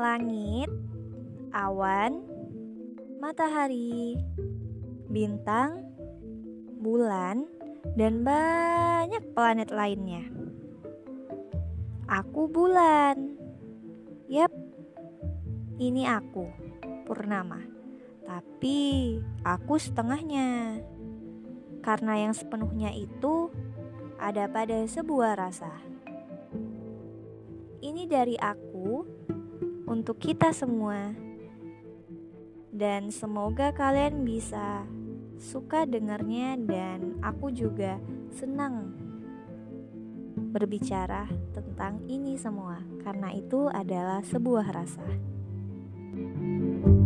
langit, awan, matahari, bintang, bulan, dan banyak planet lainnya. Aku bulan. Yap, ini aku, Purnama. Tapi aku setengahnya. Karena yang sepenuhnya itu ada pada sebuah rasa. Ini dari aku untuk kita semua. Dan semoga kalian bisa suka dengarnya dan aku juga senang berbicara tentang ini semua karena itu adalah sebuah rasa. thank you